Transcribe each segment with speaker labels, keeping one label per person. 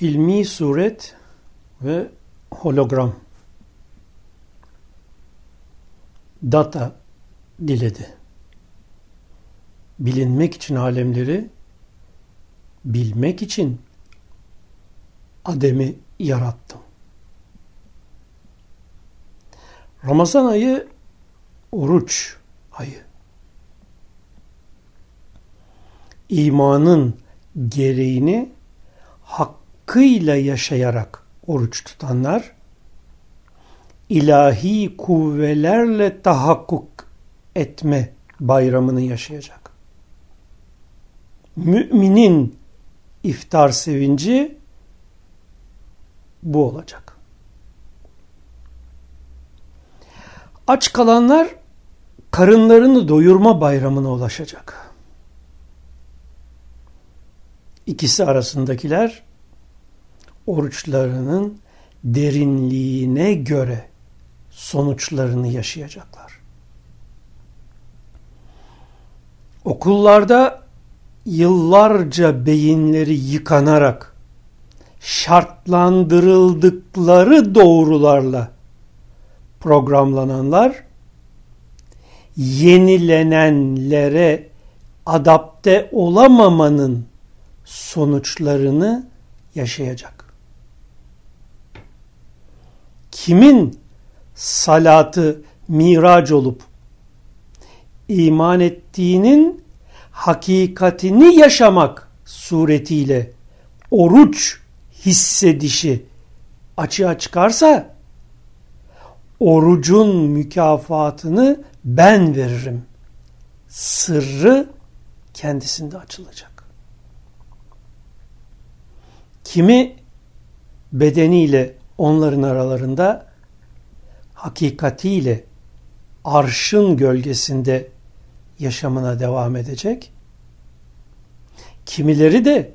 Speaker 1: ilmi suret ve hologram data diledi. Bilinmek için alemleri, bilmek için Adem'i yarattım. Ramazan ayı oruç ayı. İmanın gereğini hakkıyla yaşayarak oruç tutanlar ilahi kuvvelerle tahakkuk etme bayramını yaşayacak. Müminin iftar sevinci bu olacak. Aç kalanlar karınlarını doyurma bayramına ulaşacak. İkisi arasındakiler oruçlarının derinliğine göre sonuçlarını yaşayacaklar. Okullarda yıllarca beyinleri yıkanarak şartlandırıldıkları doğrularla programlananlar yenilenenlere adapte olamamanın sonuçlarını yaşayacak. Kimin salatı miraç olup iman ettiğinin hakikatini yaşamak suretiyle oruç hissedişi açığa çıkarsa orucun mükafatını ben veririm. Sırrı kendisinde açılacak. Kimi bedeniyle onların aralarında hakikatiyle arşın gölgesinde yaşamına devam edecek. Kimileri de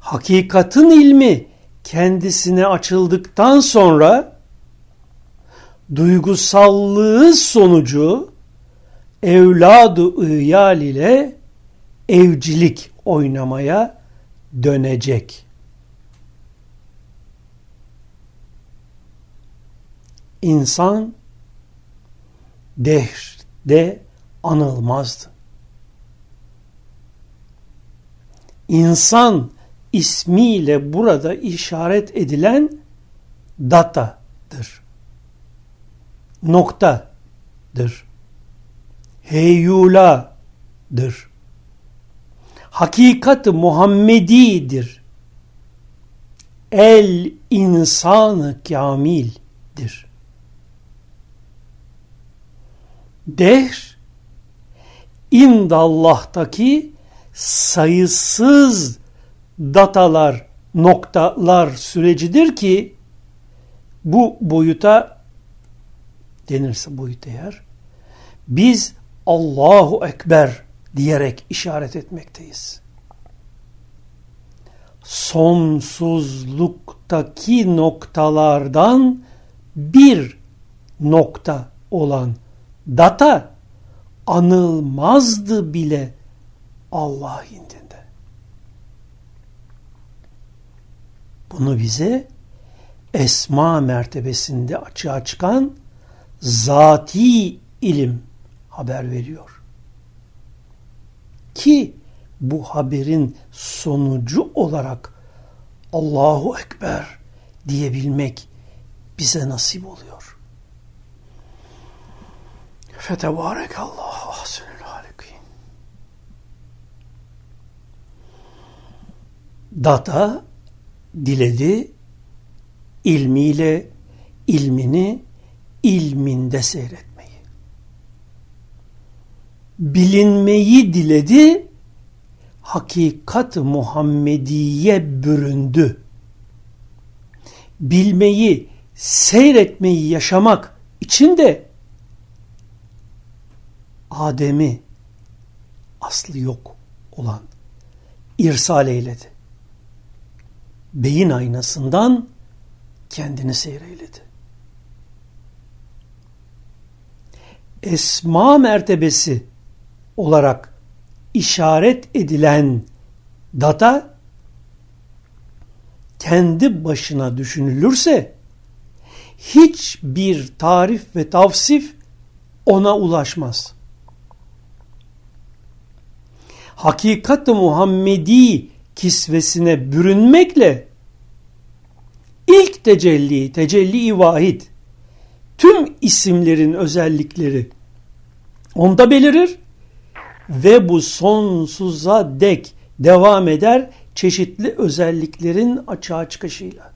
Speaker 1: hakikatin ilmi kendisine açıldıktan sonra duygusallığı sonucu evladı iyal ile evcilik oynamaya dönecek. İnsan dehşde anılmazdı. İnsan ismiyle burada işaret edilen datadır. Noktadır. Heyuladır. Hakikat-ı Muhammedidir. El insanı kamildir. Dehr indallah'taki sayısız datalar, noktalar sürecidir ki bu boyuta denirse boyut eğer biz Allahu Ekber diyerek işaret etmekteyiz. Sonsuzluktaki noktalardan bir nokta olan data anılmazdı bile Allah indinde. Bunu bize esma mertebesinde açığa çıkan zati ilim haber veriyor. Ki bu haberin sonucu olarak Allahu Ekber diyebilmek bize nasip oluyor. Fetebarekallahu ahsenül halikin. Data diledi ilmiyle ilmini ilminde seyretmeyi. Bilinmeyi diledi hakikat Muhammediye büründü. Bilmeyi, seyretmeyi yaşamak için de Adem'i aslı yok olan irsal eyledi. Beyin aynasından kendini seyreyledi. Esma mertebesi olarak işaret edilen data kendi başına düşünülürse hiçbir tarif ve tavsif ona ulaşmaz. Hakikat-ı Muhammedi kisvesine bürünmekle ilk tecelli, tecelli-i vahid, tüm isimlerin özellikleri onda belirir ve bu sonsuza dek devam eder çeşitli özelliklerin açığa çıkışıyla.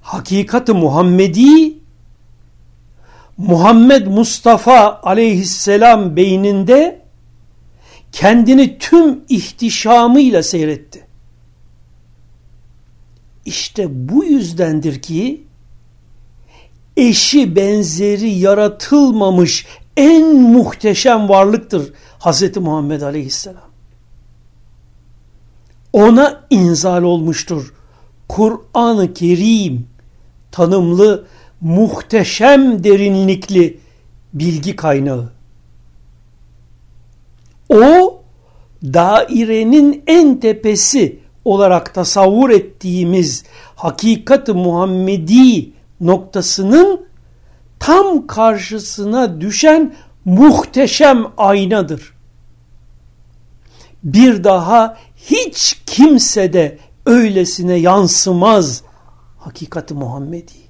Speaker 1: Hakikat-ı Muhammedi Muhammed Mustafa aleyhisselam beyninde kendini tüm ihtişamıyla seyretti. İşte bu yüzdendir ki eşi benzeri yaratılmamış en muhteşem varlıktır Hz. Muhammed Aleyhisselam. Ona inzal olmuştur. Kur'an-ı Kerim tanımlı muhteşem derinlikli bilgi kaynağı. O dairenin en tepesi olarak tasavvur ettiğimiz hakikat-ı Muhammedi noktasının tam karşısına düşen muhteşem aynadır. Bir daha hiç kimse de öylesine yansımaz hakikati Muhammedi.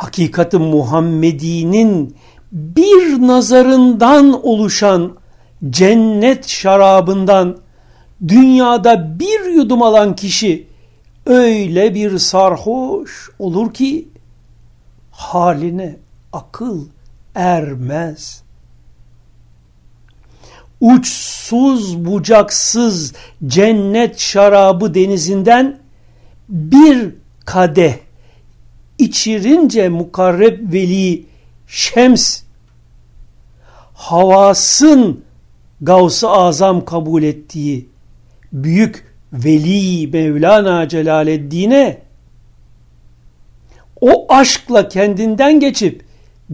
Speaker 1: Hakikati Muhammedi'nin bir nazarından oluşan cennet şarabından dünyada bir yudum alan kişi öyle bir sarhoş olur ki haline akıl ermez. Uçsuz bucaksız cennet şarabı denizinden bir kadeh içirince mukarreb veli Şems havasın Gavs-ı Azam kabul ettiği büyük veli Mevlana Celaleddin'e o aşkla kendinden geçip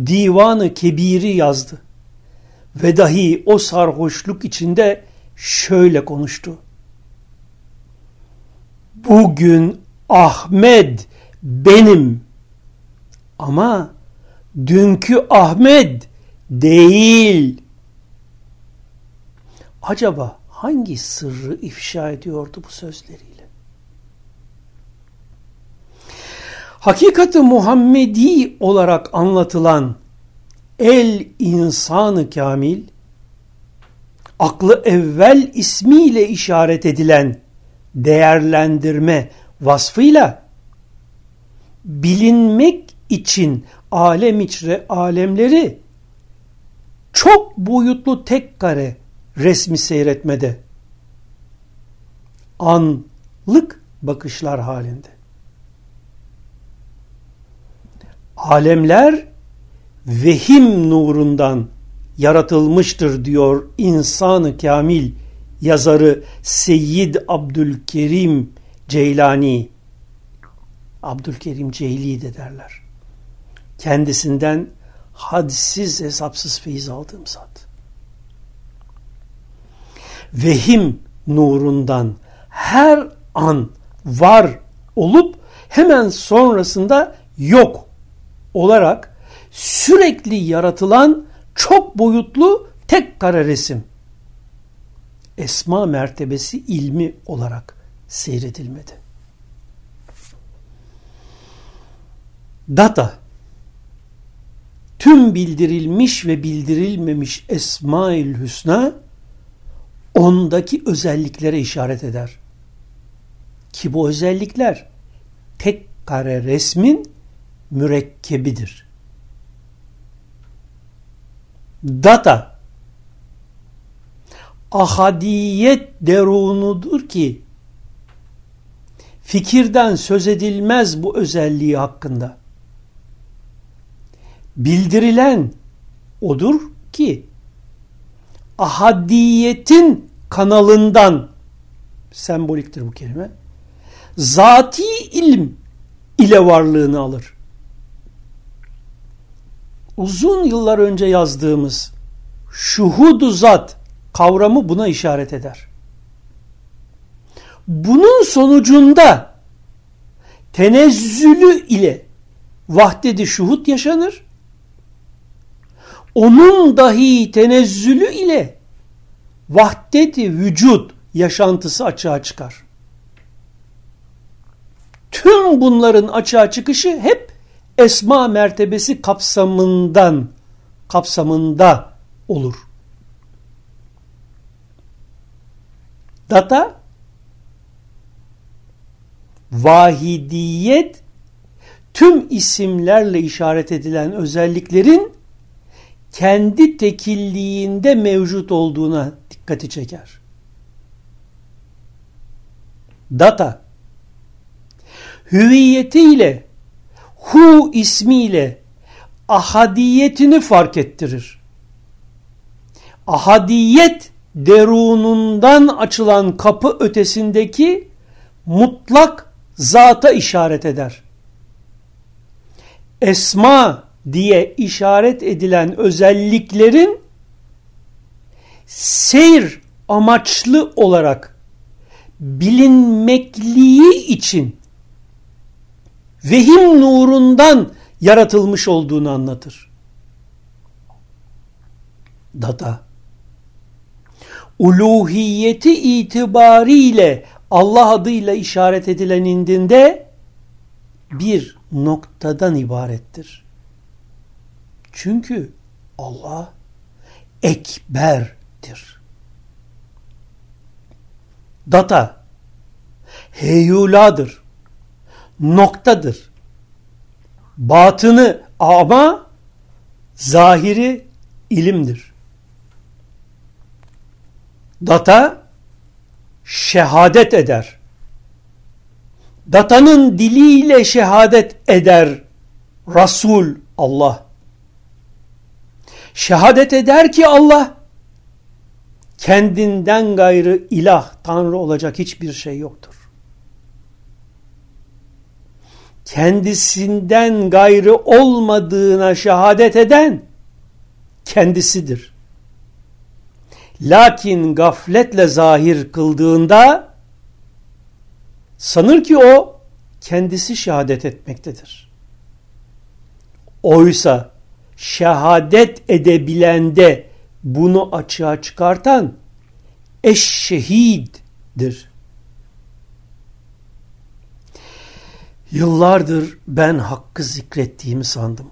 Speaker 1: divanı kebiri yazdı. Ve dahi o sarhoşluk içinde şöyle konuştu. Bugün Ahmet benim ama dünkü Ahmet değil. Acaba hangi sırrı ifşa ediyordu bu sözleriyle? Hakikati Muhammedi olarak anlatılan el insanı kamil, aklı evvel ismiyle işaret edilen değerlendirme vasfıyla bilinmek için alem içre alemleri çok boyutlu tek kare resmi seyretmede anlık bakışlar halinde. Alemler vehim nurundan yaratılmıştır diyor insanı kamil yazarı Seyyid Abdülkerim Ceylani. Abdülkerim Ceyli de derler. Kendisinden hadsiz hesapsız feyiz aldığım zat. Vehim nurundan her an var olup hemen sonrasında yok olarak sürekli yaratılan çok boyutlu tek kare resim. Esma mertebesi ilmi olarak seyredilmedi. Data tüm bildirilmiş ve bildirilmemiş Esmaül Hüsna ondaki özelliklere işaret eder. Ki bu özellikler tek kare resmin mürekkebidir. Data ahadiyet derunudur ki fikirden söz edilmez bu özelliği hakkında. Bildirilen odur ki ahadiyetin kanalından semboliktir bu kelime. Zati ilim ile varlığını alır. Uzun yıllar önce yazdığımız şuhudu zat kavramı buna işaret eder. Bunun sonucunda tenezzülü ile vahdedi şuhut yaşanır. Onun dahi tenezzülü ile vahdeti vücut yaşantısı açığa çıkar. Tüm bunların açığa çıkışı hep esma mertebesi kapsamından kapsamında olur. Data vahidiyet tüm isimlerle işaret edilen özelliklerin kendi tekilliğinde mevcut olduğuna dikkati çeker. Data hüviyetiyle hu ismiyle ahadiyetini fark ettirir. Ahadiyet derunundan açılan kapı ötesindeki mutlak zata işaret eder. Esma diye işaret edilen özelliklerin seyir amaçlı olarak bilinmekliği için vehim nurundan yaratılmış olduğunu anlatır. Data uluhiyeti itibariyle Allah adıyla işaret edilen indinde bir noktadan ibarettir. Çünkü Allah ekberdir. Data heyuladır. Noktadır. Batını ama zahiri ilimdir. Data şehadet eder. Datanın diliyle şehadet eder Resul Allah. Şehadet eder ki Allah kendinden gayrı ilah, tanrı olacak hiçbir şey yoktur. Kendisinden gayrı olmadığına şehadet eden kendisidir. Lakin gafletle zahir kıldığında sanır ki o kendisi şehadet etmektedir. Oysa şehadet edebilende bunu açığa çıkartan eşşehiddir. Yıllardır ben hakkı zikrettiğimi sandım.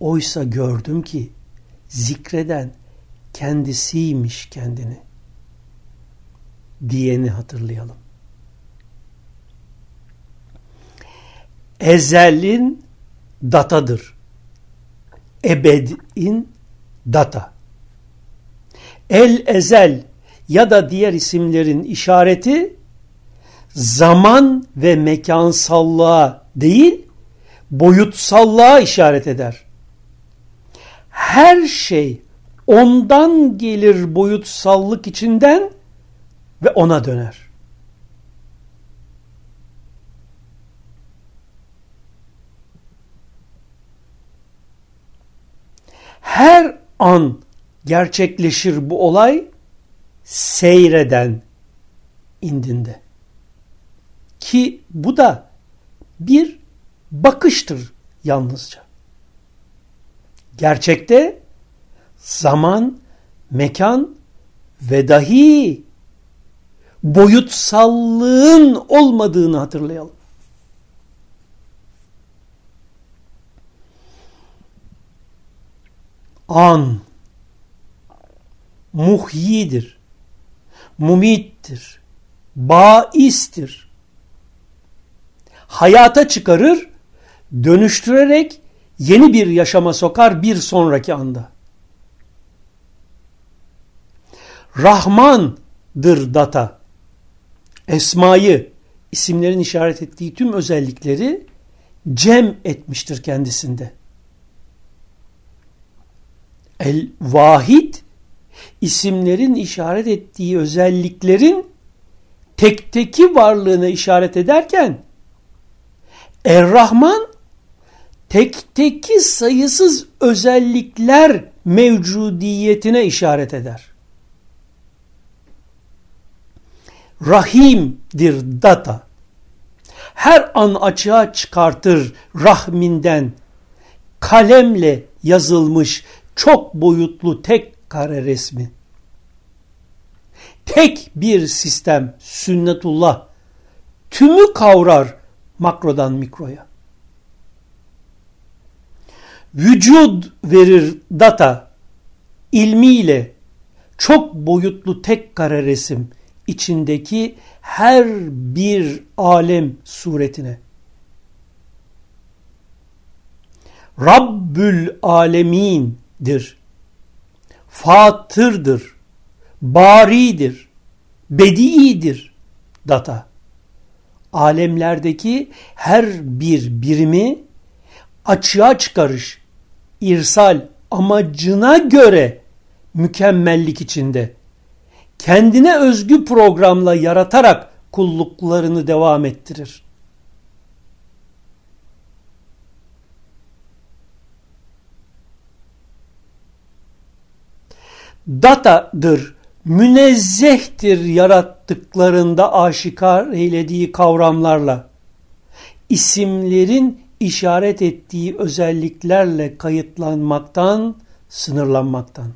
Speaker 1: Oysa gördüm ki zikreden kendisiymiş kendini diyeni hatırlayalım. Ezelin datadır. Ebedin data. El ezel ya da diğer isimlerin işareti zaman ve mekansallığa değil boyutsallığa işaret eder. Her şey ondan gelir boyutsallık içinden ve ona döner. Her an gerçekleşir bu olay seyreden indinde. Ki bu da bir bakıştır yalnızca. Gerçekte zaman, mekan ve dahi boyutsallığın olmadığını hatırlayalım. An muhyidir, mumittir, baistir. Hayata çıkarır, dönüştürerek yeni bir yaşama sokar bir sonraki anda. Rahmandır data. Esmayı, isimlerin işaret ettiği tüm özellikleri cem etmiştir kendisinde. El vahid isimlerin işaret ettiği özelliklerin tek teki varlığını işaret ederken Er-Rahman tek teki sayısız özellikler mevcudiyetine işaret eder. rahimdir data. Her an açığa çıkartır rahminden kalemle yazılmış çok boyutlu tek kare resmi. Tek bir sistem sünnetullah tümü kavrar makrodan mikroya. Vücud verir data ilmiyle çok boyutlu tek kare resim içindeki her bir alem suretine. Rabbül alemindir. Fatırdır. Baridir. Bediidir. Data. Alemlerdeki her bir birimi açığa çıkarış, irsal amacına göre mükemmellik içinde kendine özgü programla yaratarak kulluklarını devam ettirir. Datadır, münezzehtir yarattıklarında aşikar eylediği kavramlarla. isimlerin işaret ettiği özelliklerle kayıtlanmaktan, sınırlanmaktan.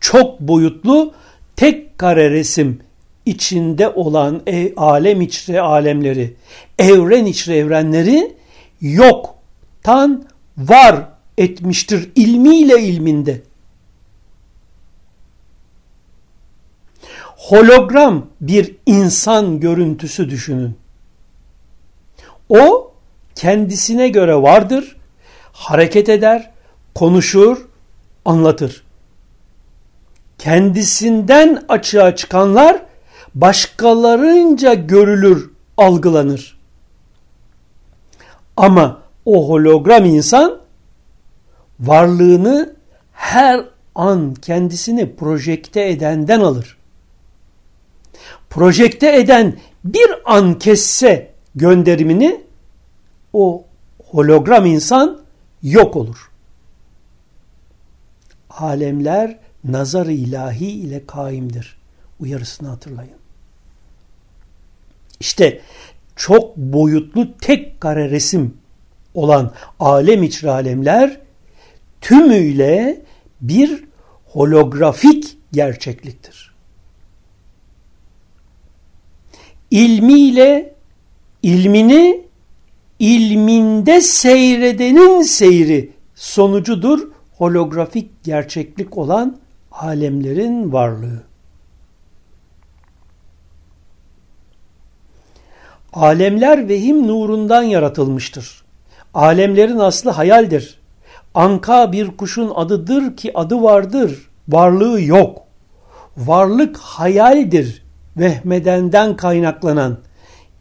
Speaker 1: Çok boyutlu tek kare resim içinde olan e, alem içre alemleri, evren içre evrenleri yoktan var etmiştir ilmiyle ilminde. Hologram bir insan görüntüsü düşünün. O kendisine göre vardır, hareket eder, konuşur, anlatır. Kendisinden açığa çıkanlar başkalarınca görülür, algılanır. Ama o hologram insan varlığını her an kendisini projekte edenden alır. Projekte eden bir an kesse gönderimini o hologram insan yok olur. Alemler nazar ilahi ile kaimdir. Uyarısını hatırlayın. İşte çok boyutlu tek kare resim olan alem içri alemler tümüyle bir holografik gerçekliktir. İlmiyle ilmini ilminde seyredenin seyri sonucudur holografik gerçeklik olan alemlerin varlığı. Alemler vehim nurundan yaratılmıştır. Alemlerin aslı hayaldir. Anka bir kuşun adıdır ki adı vardır, varlığı yok. Varlık hayaldir, vehmedenden kaynaklanan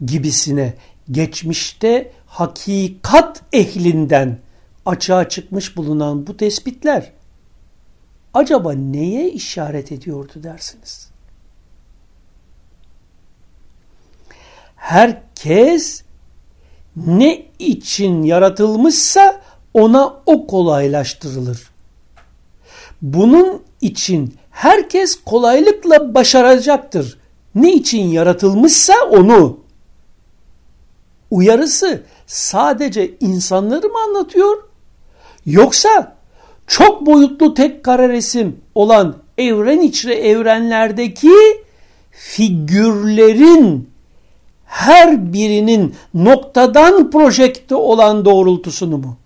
Speaker 1: gibisine geçmişte hakikat ehlinden açığa çıkmış bulunan bu tespitler acaba neye işaret ediyordu dersiniz? Herkes ne için yaratılmışsa ona o kolaylaştırılır. Bunun için herkes kolaylıkla başaracaktır. Ne için yaratılmışsa onu. Uyarısı sadece insanları mı anlatıyor? Yoksa çok boyutlu tek kare resim olan evren içre evrenlerdeki figürlerin her birinin noktadan projekte olan doğrultusunu mu?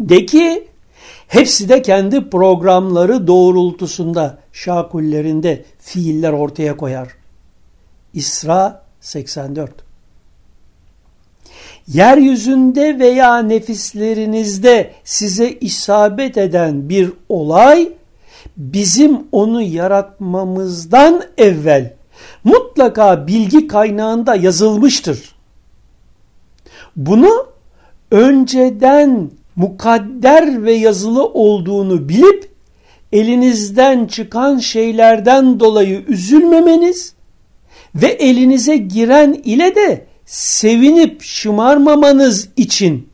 Speaker 1: De ki hepsi de kendi programları doğrultusunda şakullerinde fiiller ortaya koyar. İsra 84 Yeryüzünde veya nefislerinizde size isabet eden bir olay bizim onu yaratmamızdan evvel mutlaka bilgi kaynağında yazılmıştır. Bunu önceden mukadder ve yazılı olduğunu bilip elinizden çıkan şeylerden dolayı üzülmemeniz ve elinize giren ile de sevinip şımarmamanız için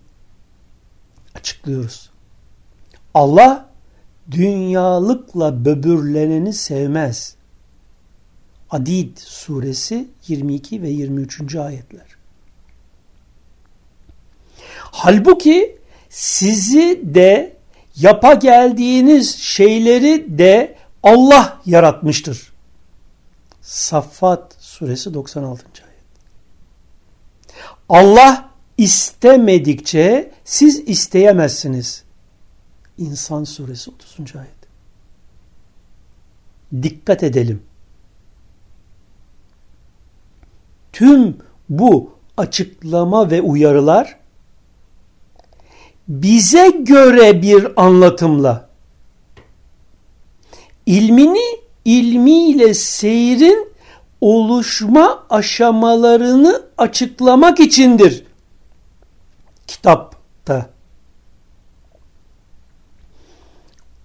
Speaker 1: açıklıyoruz. Allah dünyalıkla böbürleneni sevmez. Adid suresi 22 ve 23. ayetler. Halbuki sizi de yapa geldiğiniz şeyleri de Allah yaratmıştır. Saffat suresi 96. ayet. Allah istemedikçe siz isteyemezsiniz. İnsan suresi 30. ayet. Dikkat edelim. Tüm bu açıklama ve uyarılar bize göre bir anlatımla. İlmini ilmiyle seyrin oluşma aşamalarını açıklamak içindir. Kitapta.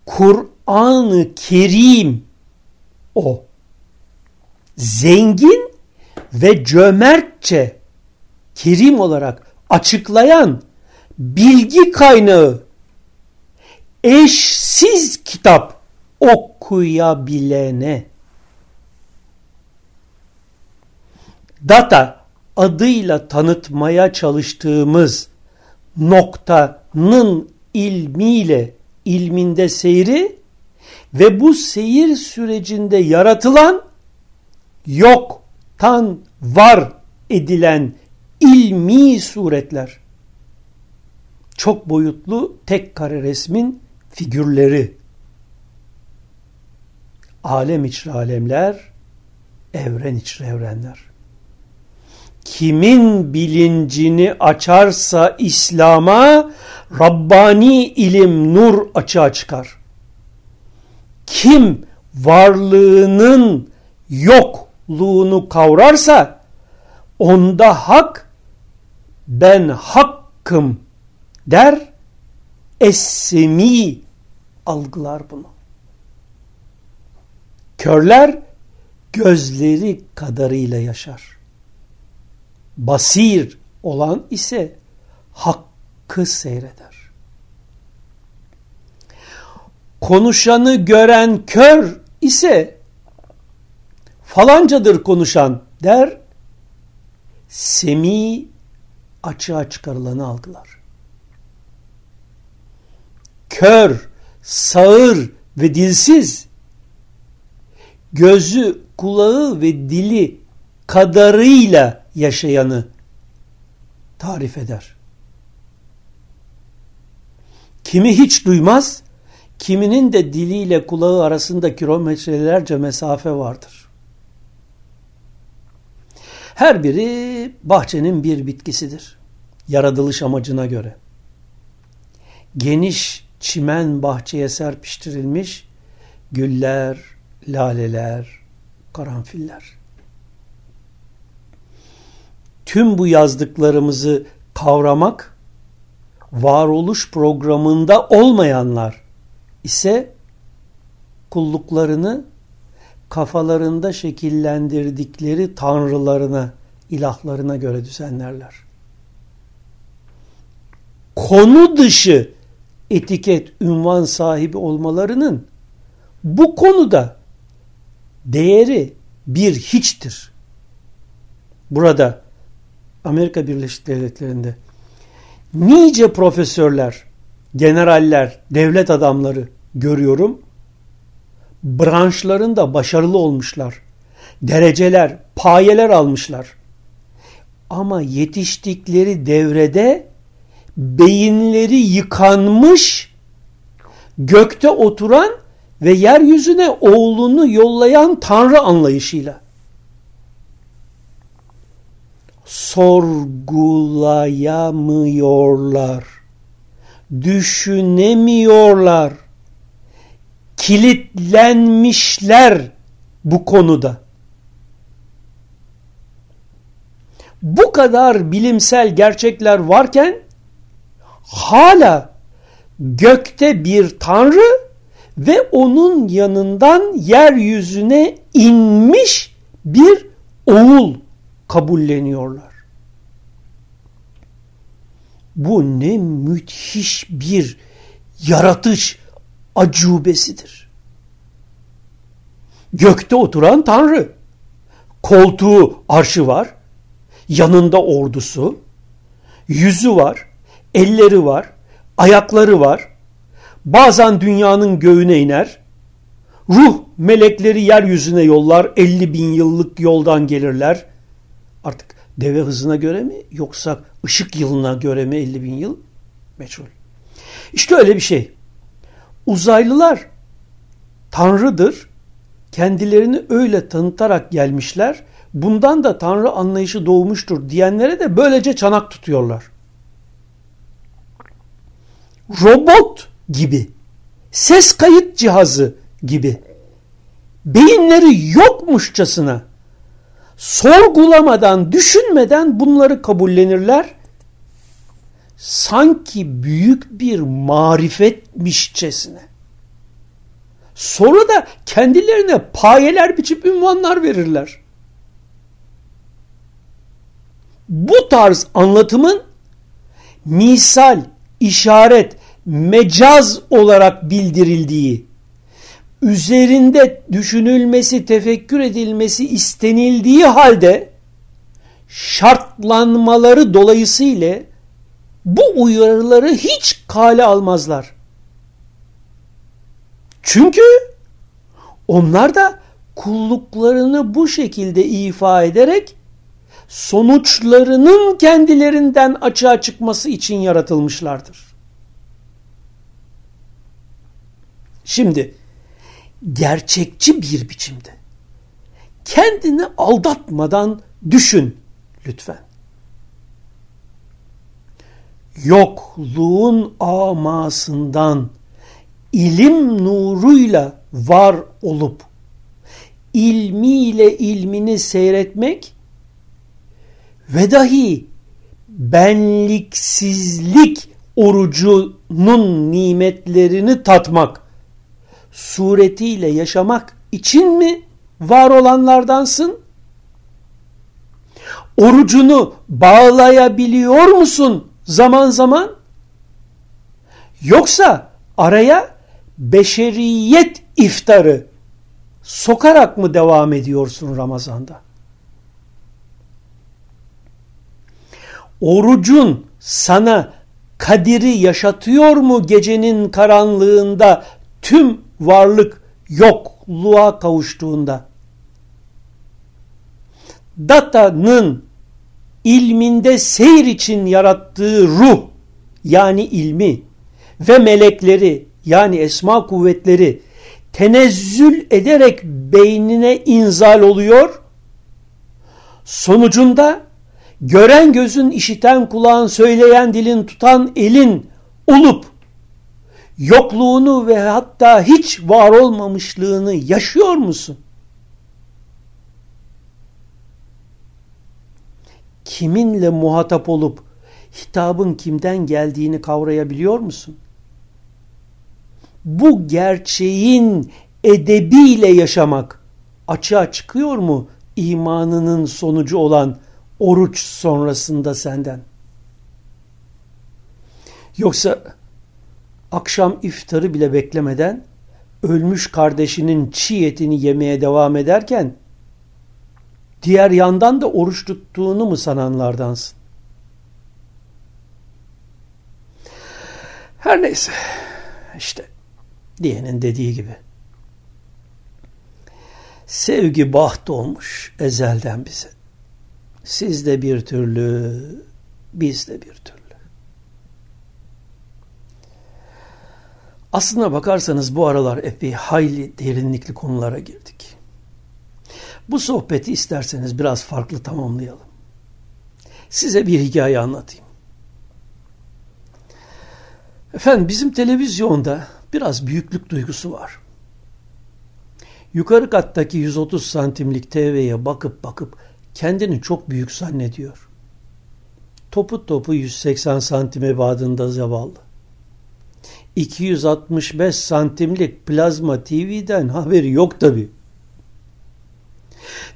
Speaker 1: Kur'an-ı Kerim o. Zengin ve cömertçe kerim olarak açıklayan bilgi kaynağı eşsiz kitap okuyabilene data adıyla tanıtmaya çalıştığımız noktanın ilmiyle ilminde seyri ve bu seyir sürecinde yaratılan yoktan var edilen ilmi suretler. Çok boyutlu tek kare resmin figürleri. Alem içri alemler, evren içri evrenler. Kimin bilincini açarsa İslam'a Rabbani ilim nur açığa çıkar. Kim varlığının yokluğunu kavrarsa onda hak ben hakkım der esmi algılar bunu. Körler gözleri kadarıyla yaşar. Basir olan ise hakkı seyreder. Konuşanı gören kör ise falancadır konuşan der, semi açığa çıkarılanı algılar. Kör, sağır ve dilsiz gözü, kulağı ve dili kadarıyla yaşayanı tarif eder. Kimi hiç duymaz, kiminin de diliyle kulağı arasında kilometrelerce mesafe vardır. Her biri bahçenin bir bitkisidir. Yaratılış amacına göre. Geniş çimen bahçeye serpiştirilmiş güller, laleler, karanfiller. Tüm bu yazdıklarımızı kavramak, varoluş programında olmayanlar ise kulluklarını kafalarında şekillendirdikleri tanrılarına, ilahlarına göre düzenlerler. Konu dışı etiket, ünvan sahibi olmalarının bu konuda değeri bir hiçtir. Burada Amerika Birleşik Devletleri'nde nice profesörler, generaller, devlet adamları görüyorum. Branşlarında başarılı olmuşlar. Dereceler, payeler almışlar. Ama yetiştikleri devrede beyinleri yıkanmış, gökte oturan ve yeryüzüne oğlunu yollayan Tanrı anlayışıyla sorgulayamıyorlar. Düşünemiyorlar. Kilitlenmişler bu konuda. Bu kadar bilimsel gerçekler varken hala gökte bir tanrı ve onun yanından yeryüzüne inmiş bir oğul kabulleniyorlar. Bu ne müthiş bir yaratış acubesidir. Gökte oturan Tanrı. Koltuğu, arşı var. Yanında ordusu. Yüzü var. Elleri var. Ayakları var. Bazen dünyanın göğüne iner. Ruh melekleri yeryüzüne yollar. 50 bin yıllık yoldan gelirler. Artık deve hızına göre mi yoksa ışık yılına göre mi 50 bin yıl? Meçhul. İşte öyle bir şey. Uzaylılar Tanrı'dır. Kendilerini öyle tanıtarak gelmişler. Bundan da Tanrı anlayışı doğmuştur diyenlere de böylece çanak tutuyorlar. Robot gibi, ses kayıt cihazı gibi beyinleri yokmuşçasına sorgulamadan, düşünmeden bunları kabullenirler. Sanki büyük bir marifetmişçesine. Sonra da kendilerine payeler biçip ünvanlar verirler. Bu tarz anlatımın misal, işaret, mecaz olarak bildirildiği, üzerinde düşünülmesi, tefekkür edilmesi istenildiği halde şartlanmaları dolayısıyla bu uyarıları hiç kale almazlar. Çünkü onlar da kulluklarını bu şekilde ifa ederek sonuçlarının kendilerinden açığa çıkması için yaratılmışlardır. Şimdi gerçekçi bir biçimde kendini aldatmadan düşün lütfen. Yokluğun amasından ilim nuruyla var olup ilmiyle ilmini seyretmek ve dahi benliksizlik orucunun nimetlerini tatmak suretiyle yaşamak için mi var olanlardansın? Orucunu bağlayabiliyor musun zaman zaman? Yoksa araya beşeriyet iftarı sokarak mı devam ediyorsun Ramazan'da? Orucun sana kadiri yaşatıyor mu gecenin karanlığında tüm varlık yokluğa kavuştuğunda? Data'nın ilminde seyir için yarattığı ruh yani ilmi ve melekleri yani esma kuvvetleri tenezzül ederek beynine inzal oluyor. Sonucunda gören gözün, işiten kulağın, söyleyen dilin, tutan elin olup yokluğunu ve hatta hiç var olmamışlığını yaşıyor musun? Kiminle muhatap olup hitabın kimden geldiğini kavrayabiliyor musun? Bu gerçeğin edebiyle yaşamak açığa çıkıyor mu imanının sonucu olan oruç sonrasında senden? Yoksa akşam iftarı bile beklemeden ölmüş kardeşinin çiğ etini yemeye devam ederken diğer yandan da oruç tuttuğunu mu sananlardansın? Her neyse işte diyenin dediği gibi. Sevgi baht olmuş ezelden bize. Siz de bir türlü, biz de bir türlü. Aslına bakarsanız bu aralar epey hayli derinlikli konulara girdik. Bu sohbeti isterseniz biraz farklı tamamlayalım. Size bir hikaye anlatayım. Efendim bizim televizyonda biraz büyüklük duygusu var. Yukarı kattaki 130 santimlik TV'ye bakıp bakıp kendini çok büyük zannediyor. Topu topu 180 santim ebadında zavallı. 265 santimlik plazma TV'den haberi yok tabi.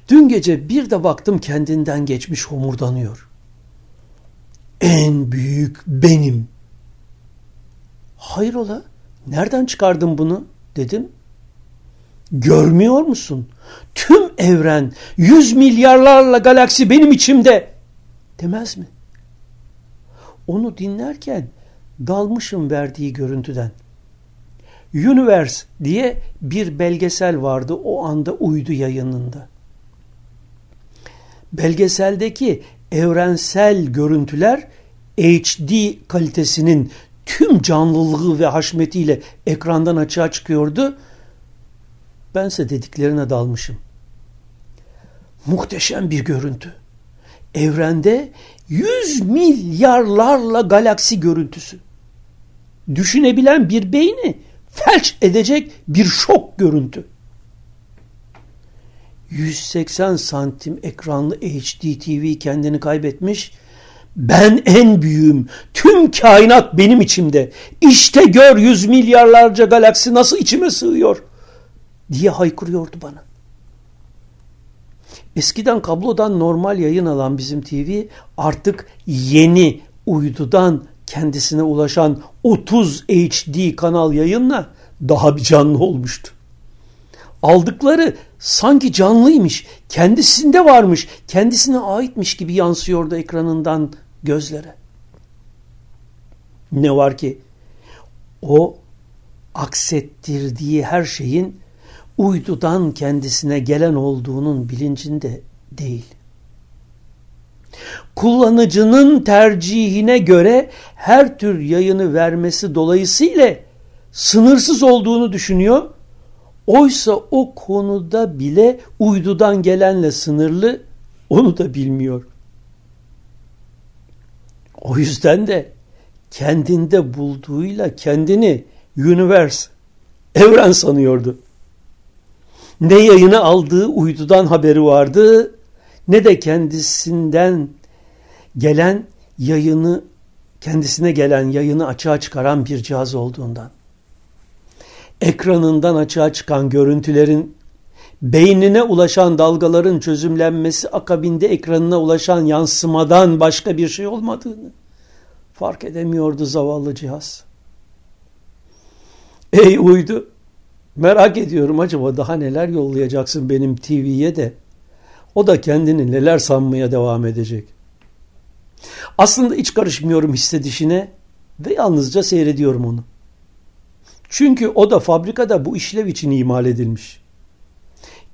Speaker 1: Dün gece bir de baktım kendinden geçmiş homurdanıyor. En büyük benim. Hayrola? Nereden çıkardın bunu? dedim. Görmüyor musun? Tüm evren, yüz milyarlarla galaksi benim içimde demez mi? Onu dinlerken dalmışım verdiği görüntüden. Universe diye bir belgesel vardı o anda uydu yayınında. Belgeseldeki evrensel görüntüler HD kalitesinin tüm canlılığı ve haşmetiyle ekrandan açığa çıkıyordu. Bense dediklerine dalmışım. Muhteşem bir görüntü. Evrende yüz milyarlarla galaksi görüntüsü. Düşünebilen bir beyni felç edecek bir şok görüntü. 180 santim ekranlı HD TV kendini kaybetmiş. Ben en büyüğüm. Tüm kainat benim içimde. İşte gör yüz milyarlarca galaksi nasıl içime sığıyor diye haykırıyordu bana. Eskiden kablodan normal yayın alan bizim TV artık yeni uydudan kendisine ulaşan 30 HD kanal yayınla daha bir canlı olmuştu. Aldıkları sanki canlıymış, kendisinde varmış, kendisine aitmiş gibi yansıyordu ekranından gözlere. Ne var ki o aksettirdiği her şeyin uydudan kendisine gelen olduğunun bilincinde değil. Kullanıcının tercihine göre her tür yayını vermesi dolayısıyla sınırsız olduğunu düşünüyor. Oysa o konuda bile uydudan gelenle sınırlı onu da bilmiyor. O yüzden de kendinde bulduğuyla kendini universe, evren sanıyordu. Ne yayını aldığı uydudan haberi vardı ne de kendisinden gelen yayını kendisine gelen yayını açığa çıkaran bir cihaz olduğundan. Ekranından açığa çıkan görüntülerin beynine ulaşan dalgaların çözümlenmesi akabinde ekranına ulaşan yansımadan başka bir şey olmadığını fark edemiyordu zavallı cihaz. Ey uydu merak ediyorum acaba daha neler yollayacaksın benim TV'ye de o da kendini neler sanmaya devam edecek. Aslında hiç karışmıyorum hissedişine ve yalnızca seyrediyorum onu. Çünkü o da fabrikada bu işlev için imal edilmiş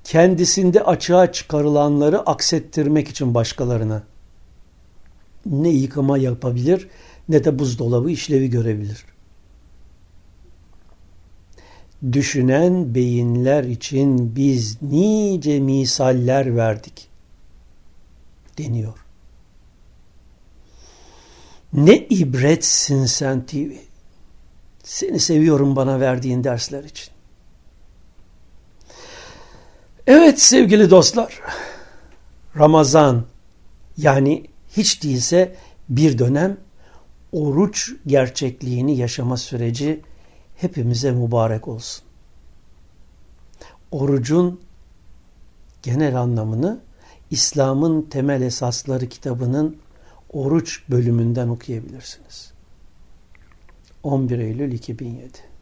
Speaker 1: kendisinde açığa çıkarılanları aksettirmek için başkalarına ne yıkama yapabilir ne de buzdolabı işlevi görebilir. Düşünen beyinler için biz nice misaller verdik deniyor. Ne ibretsin sen TV. Seni seviyorum bana verdiğin dersler için. Evet sevgili dostlar, Ramazan yani hiç değilse bir dönem oruç gerçekliğini yaşama süreci hepimize mübarek olsun. Orucun genel anlamını İslam'ın temel esasları kitabının oruç bölümünden okuyabilirsiniz. 11 Eylül 2007